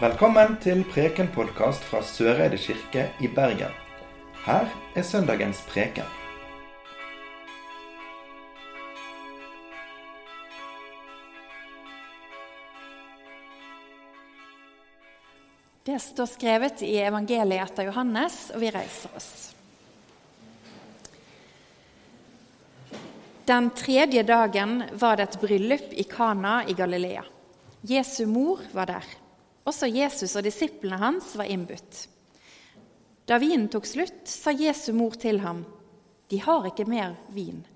Velkommen til Preken-podkast fra Søreide kirke i Bergen. Her er søndagens preken. Det står skrevet i evangeliet etter Johannes, og vi reiser oss. Den tredje dagen var det et bryllup i Kana i Galilea. Jesu mor var der. Også Jesus og disiplene hans var innbudt. Da vinen tok slutt, sa Jesu mor til ham, 'De har ikke mer vin.'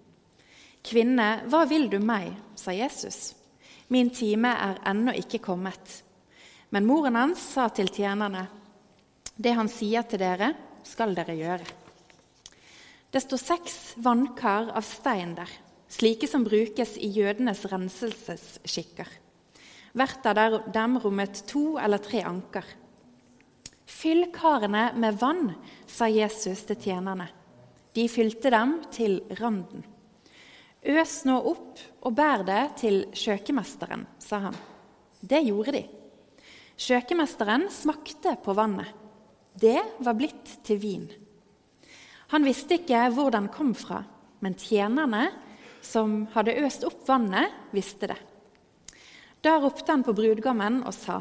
'Kvinne, hva vil du meg?' sa Jesus. 'Min time er ennå ikke kommet.' Men moren hans sa til tjenerne, 'Det han sier til dere, skal dere gjøre.' Det står seks vannkar av stein der, slike som brukes i jødenes renselsesskikker. Hvert av dem rommet to eller tre anker. Fyll karene med vann, sa Jesus til tjenerne. De fylte dem til randen. Øs nå opp og bær det til kjøkkenmesteren, sa han. Det gjorde de. Kjøkkenmesteren smakte på vannet. Det var blitt til vin. Han visste ikke hvor den kom fra, men tjenerne som hadde øst opp vannet, visste det. Da ropte han på brudgommen og sa.: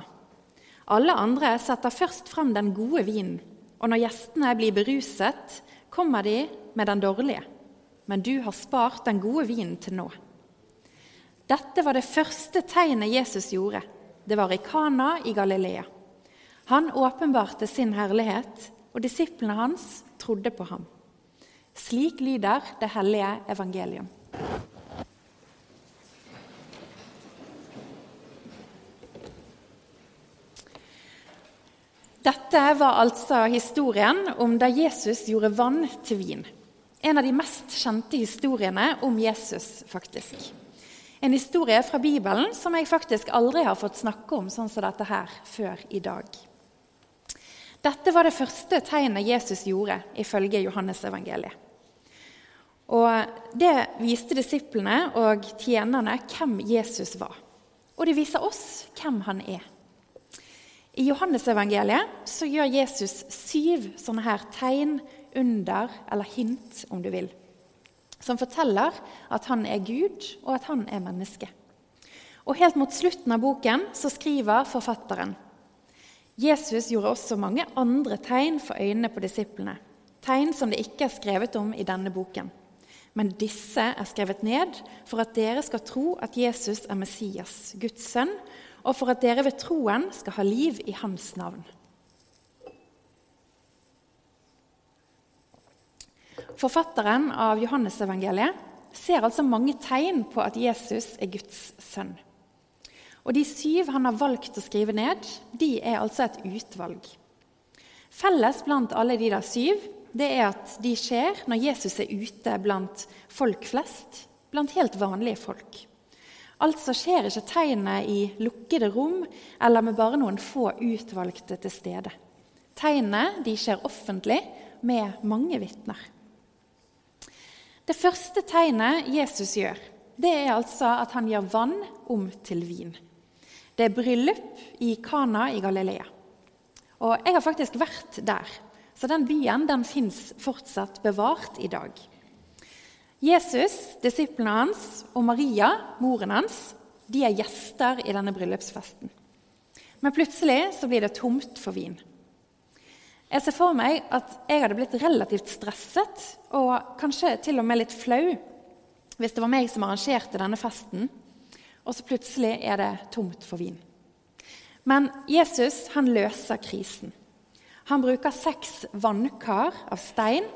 Alle andre setter først fram den gode vinen, og når gjestene blir beruset, kommer de med den dårlige. Men du har spart den gode vinen til nå. Dette var det første tegnet Jesus gjorde. Det var i Kana i Galilea. Han åpenbarte sin herlighet, og disiplene hans trodde på ham. Slik lyder det hellige evangelium. Dette var altså historien om da Jesus gjorde vann til vin. En av de mest kjente historiene om Jesus, faktisk. En historie fra Bibelen som jeg faktisk aldri har fått snakke om sånn som dette her før i dag. Dette var det første tegnet Jesus gjorde, ifølge Johannes-evangeliet. Og Det viste disiplene og tjenerne hvem Jesus var. Og det viser oss hvem han er. I Johannesevangeliet så gjør Jesus syv sånne her tegn, under eller hint, om du vil, som forteller at han er Gud, og at han er menneske. Og Helt mot slutten av boken så skriver forfatteren Jesus gjorde også mange andre tegn for øynene på disiplene, tegn som det ikke er skrevet om i denne boken. Men disse er skrevet ned for at dere skal tro at Jesus er Messias, Guds sønn, og for at dere ved troen skal ha liv i hans navn. Forfatteren av Johannesevangeliet ser altså mange tegn på at Jesus er Guds sønn. Og De syv han har valgt å skrive ned, de er altså et utvalg. Felles blant alle de der syv det er at de skjer når Jesus er ute blant folk flest, blant helt vanlige folk. Altså skjer ikke tegnet i lukkede rom eller med bare noen få utvalgte til stede. Tegnene skjer offentlig med mange vitner. Det første tegnet Jesus gjør, det er altså at han gjør vann om til vin. Det er bryllup i Kana i Galilea. Og Jeg har faktisk vært der, så den byen den fins fortsatt bevart i dag. Jesus, disiplene hans og Maria, moren hans, de er gjester i denne bryllupsfesten. Men plutselig så blir det tomt for vin. Jeg ser for meg at jeg hadde blitt relativt stresset og kanskje til og med litt flau hvis det var meg som arrangerte denne festen, og så plutselig er det tomt for vin. Men Jesus han løser krisen. Han bruker seks vannkar av stein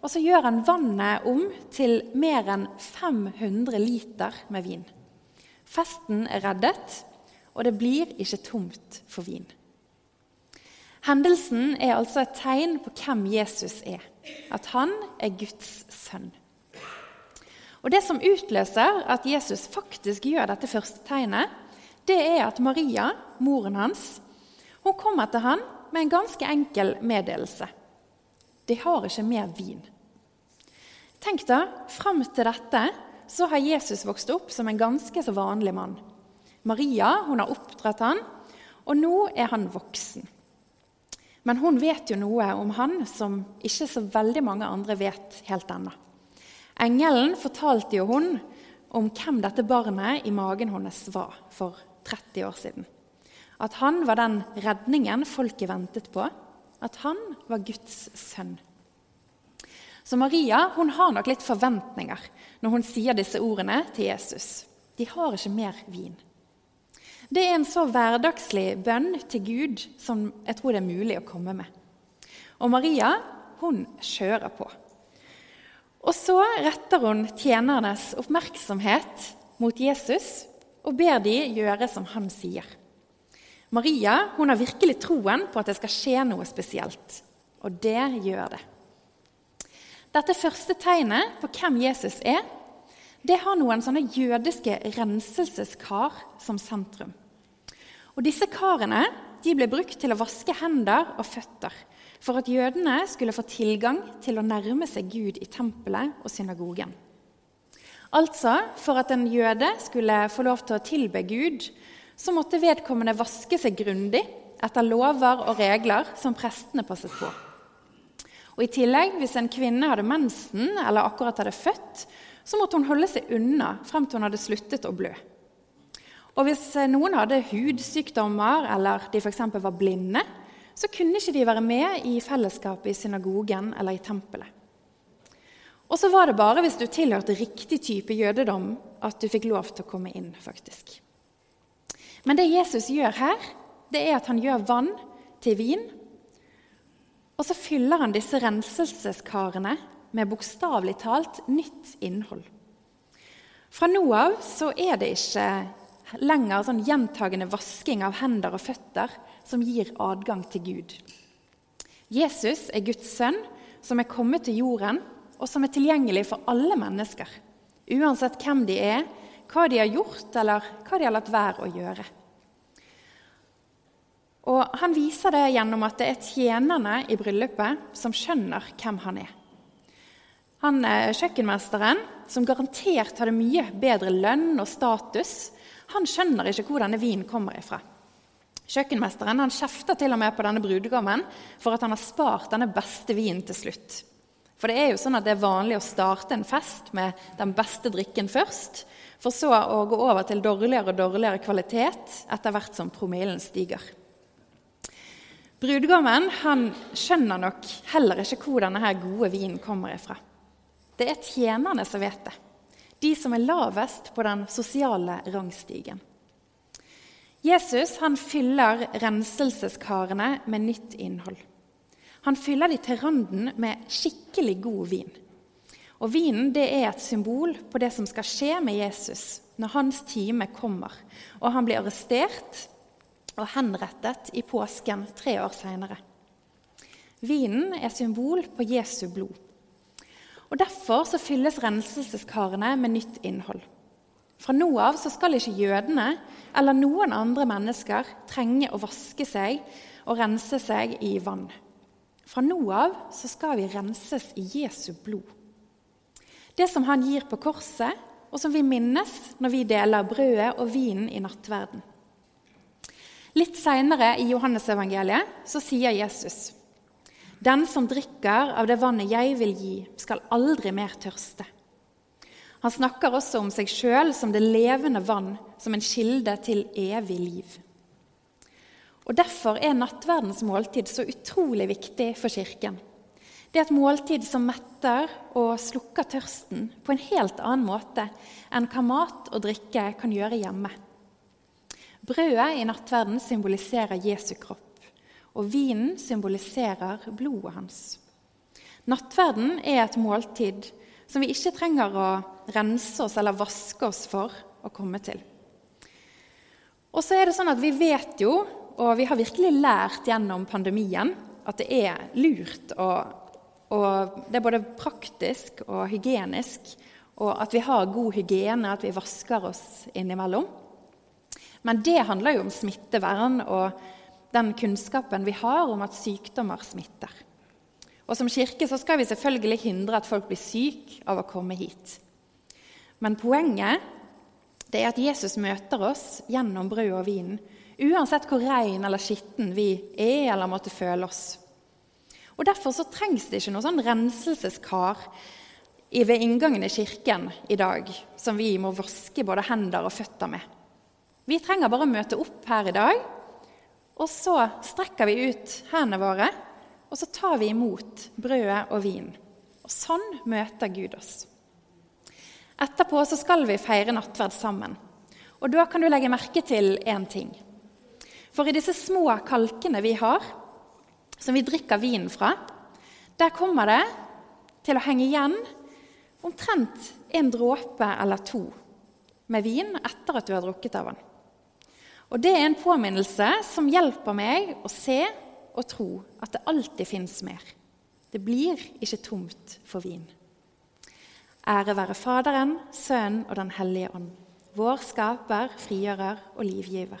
og så gjør han vannet om til mer enn 500 liter med vin. Festen er reddet, og det blir ikke tomt for vin. Hendelsen er altså et tegn på hvem Jesus er, at han er Guds sønn. Og Det som utløser at Jesus faktisk gjør dette første tegnet, det er at Maria, moren hans, hun kommer til han med en ganske enkel meddelelse. De har ikke mer vin. Tenk da, Fram til dette så har Jesus vokst opp som en ganske så vanlig mann. Maria hun har oppdratt han, og nå er han voksen. Men hun vet jo noe om han som ikke så veldig mange andre vet helt ennå. Engelen fortalte jo hun om hvem dette barnet i magen hennes var for 30 år siden. At han var den redningen folket ventet på. At han var Guds sønn. Så Maria hun har nok litt forventninger når hun sier disse ordene til Jesus. De har ikke mer vin. Det er en så hverdagslig bønn til Gud som jeg tror det er mulig å komme med. Og Maria hun kjører på. Og så retter hun tjenernes oppmerksomhet mot Jesus og ber de gjøre som han sier. Maria hun har virkelig troen på at det skal skje noe spesielt, og det gjør det. Dette første tegnet på hvem Jesus er, det har noen sånne jødiske renselseskar som sentrum. Og Disse karene de ble brukt til å vaske hender og føtter for at jødene skulle få tilgang til å nærme seg Gud i tempelet og synagogen. Altså, for at en jøde skulle få lov til å tilbe Gud, så måtte vedkommende vaske seg grundig etter lover og regler som prestene passet på. Og I tillegg, hvis en kvinne hadde mensen eller akkurat hadde født, så måtte hun holde seg unna frem til hun hadde sluttet å blø. Og Hvis noen hadde hudsykdommer eller de f.eks. var blinde, så kunne ikke de være med i fellesskapet i synagogen eller i tempelet. Og så var det bare hvis du tilhørte riktig type jødedom, at du fikk lov til å komme inn. faktisk. Men det Jesus gjør her, det er at han gjør vann til vin. Og så fyller han disse renselseskarene med bokstavelig talt nytt innhold. Fra nå av så er det ikke lenger sånn gjentagende vasking av hender og føtter som gir adgang til Gud. Jesus er Guds sønn, som er kommet til jorden, og som er tilgjengelig for alle mennesker, uansett hvem de er, hva de har gjort, eller hva de har latt være å gjøre. Og Han viser det gjennom at det er tjenerne i bryllupet som skjønner hvem han er. Han er Kjøkkenmesteren, som garantert hadde mye bedre lønn og status, han skjønner ikke hvor denne vinen kommer ifra. Kjøkkenmesteren han kjefter til og med på denne brudgommen for at han har spart denne beste vinen til slutt. For det er jo sånn at det er vanlig å starte en fest med den beste drikken først, for så å gå over til dårligere og dårligere kvalitet etter hvert som promillen stiger. Brudgommen han skjønner nok heller ikke hvor denne her gode vinen kommer ifra. Det er tjenerne som vet det. De som er lavest på den sosiale rangstigen. Jesus han fyller renselseskarene med nytt innhold. Han fyller de til randen med skikkelig god vin. Og Vinen det er et symbol på det som skal skje med Jesus når hans time kommer, og han blir arrestert og henrettet i påsken tre år seinere. Vinen er symbol på Jesu blod. Og Derfor så fylles renselseskarene med nytt innhold. Fra nå av så skal ikke jødene eller noen andre mennesker trenge å vaske seg og rense seg i vann. Fra nå av så skal vi renses i Jesu blod. Det som han gir på korset, og som vi minnes når vi deler brødet og vinen i nattverden. Litt seinere i Johannesevangeliet så sier Jesus den som drikker av det vannet jeg vil gi, skal aldri mer tørste. Han snakker også om seg sjøl som det levende vann, som en kilde til evig liv. Og Derfor er nattverdens måltid så utrolig viktig for Kirken. Det er et måltid som metter og slukker tørsten på en helt annen måte enn hva mat og drikke kan gjøre hjemme. Brødet i nattverden symboliserer Jesu kropp og vinen symboliserer blodet hans. Nattverden er et måltid som vi ikke trenger å rense oss eller vaske oss for å komme til. Og så er det sånn at Vi vet jo, og vi har virkelig lært gjennom pandemien, at det er lurt og, og det er både praktisk og hygienisk, og at vi har god hygiene, at vi vasker oss innimellom. Men det handler jo om smittevern og den kunnskapen vi har om at sykdommer smitter. Og Som kirke så skal vi selvfølgelig hindre at folk blir syke av å komme hit. Men poenget det er at Jesus møter oss gjennom brød og vin, uansett hvor rein eller skitten vi er eller måtte føle oss. Og Derfor så trengs det ikke noe sånn renselseskar ved inngangen i kirken i dag som vi må vaske både hender og føtter med. Vi trenger bare å møte opp her i dag, og så strekker vi ut hendene våre, og så tar vi imot brødet og vin. Og sånn møter Gud oss. Etterpå så skal vi feire nattverd sammen. Og da kan du legge merke til én ting. For i disse små kalkene vi har, som vi drikker vin fra, der kommer det til å henge igjen omtrent en dråpe eller to med vin etter at du har drukket av den. Og Det er en påminnelse som hjelper meg å se og tro at det alltid fins mer. Det blir ikke tomt for vin. Ære være Faderen, Sønnen og Den hellige ånd, vår skaper, frigjører og livgiver.